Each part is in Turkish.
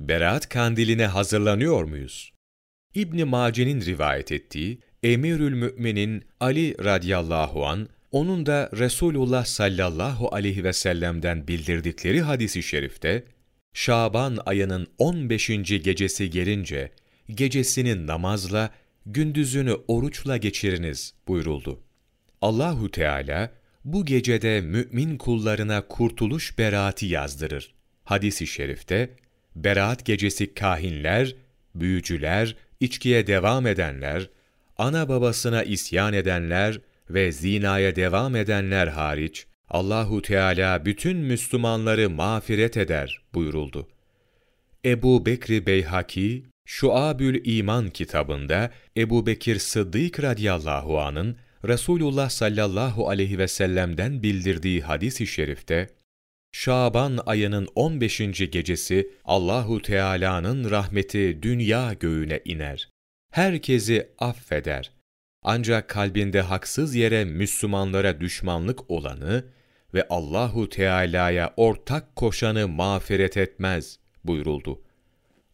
Berat kandiline hazırlanıyor muyuz? İbn Mace'nin rivayet ettiği Emirül Mü'minin Ali radıyallahu an onun da Resulullah sallallahu aleyhi ve sellem'den bildirdikleri hadisi şerifte Şaban ayının 15. gecesi gelince gecesini namazla, gündüzünü oruçla geçiriniz buyuruldu. Allahu Teala bu gecede mümin kullarına kurtuluş beraati yazdırır. Hadis-i şerifte beraat gecesi kahinler, büyücüler, içkiye devam edenler, ana babasına isyan edenler ve zinaya devam edenler hariç Allahu Teala bütün Müslümanları mağfiret eder buyuruldu. Ebu Bekri Beyhaki, Şuabül İman kitabında Ebu Bekir Sıddık radıyallahu anın Resulullah sallallahu aleyhi ve sellem'den bildirdiği hadis-i şerifte, Şaban ayının 15. gecesi Allahu Teala'nın rahmeti dünya göğüne iner. Herkesi affeder. Ancak kalbinde haksız yere Müslümanlara düşmanlık olanı ve Allahu Teala'ya ortak koşanı mağfiret etmez buyuruldu.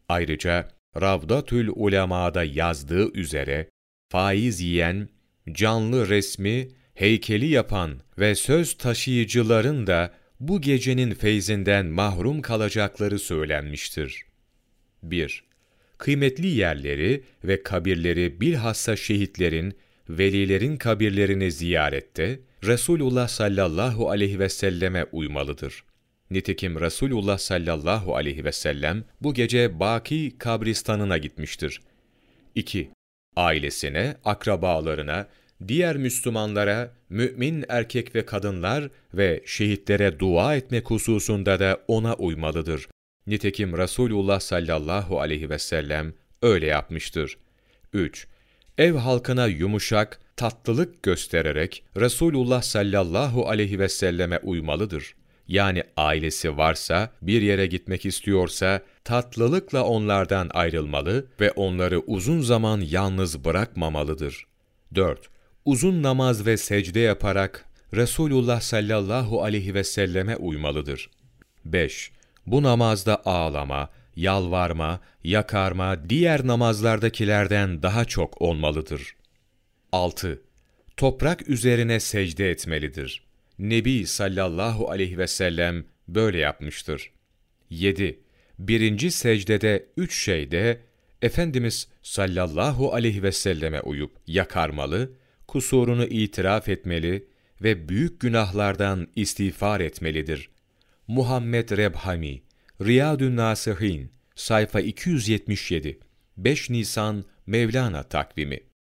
Ayrıca Ravdatül Ulema'da yazdığı üzere faiz yiyen, canlı resmi, heykeli yapan ve söz taşıyıcıların da bu gecenin feyzinden mahrum kalacakları söylenmiştir. 1. Kıymetli yerleri ve kabirleri bilhassa şehitlerin, velilerin kabirlerini ziyarette, Resulullah sallallahu aleyhi ve selleme uymalıdır. Nitekim Resulullah sallallahu aleyhi ve sellem bu gece Baki kabristanına gitmiştir. 2. Ailesine, akrabalarına, diğer Müslümanlara, mümin erkek ve kadınlar ve şehitlere dua etmek hususunda da ona uymalıdır. Nitekim Resulullah sallallahu aleyhi ve sellem öyle yapmıştır. 3. Ev halkına yumuşak, tatlılık göstererek Resulullah sallallahu aleyhi ve selleme uymalıdır. Yani ailesi varsa, bir yere gitmek istiyorsa, tatlılıkla onlardan ayrılmalı ve onları uzun zaman yalnız bırakmamalıdır. 4. Uzun namaz ve secde yaparak Resulullah sallallahu aleyhi ve selleme uymalıdır. 5. Bu namazda ağlama, yalvarma, yakarma diğer namazlardakilerden daha çok olmalıdır. 6. Toprak üzerine secde etmelidir. Nebi sallallahu aleyhi ve sellem böyle yapmıştır. 7. Birinci secdede üç şeyde Efendimiz sallallahu aleyhi ve selleme uyup yakarmalı, kusurunu itiraf etmeli ve büyük günahlardan istiğfar etmelidir. Muhammed Rebhami, Riyadun Nasihin, sayfa 277, 5 Nisan Mevlana takvimi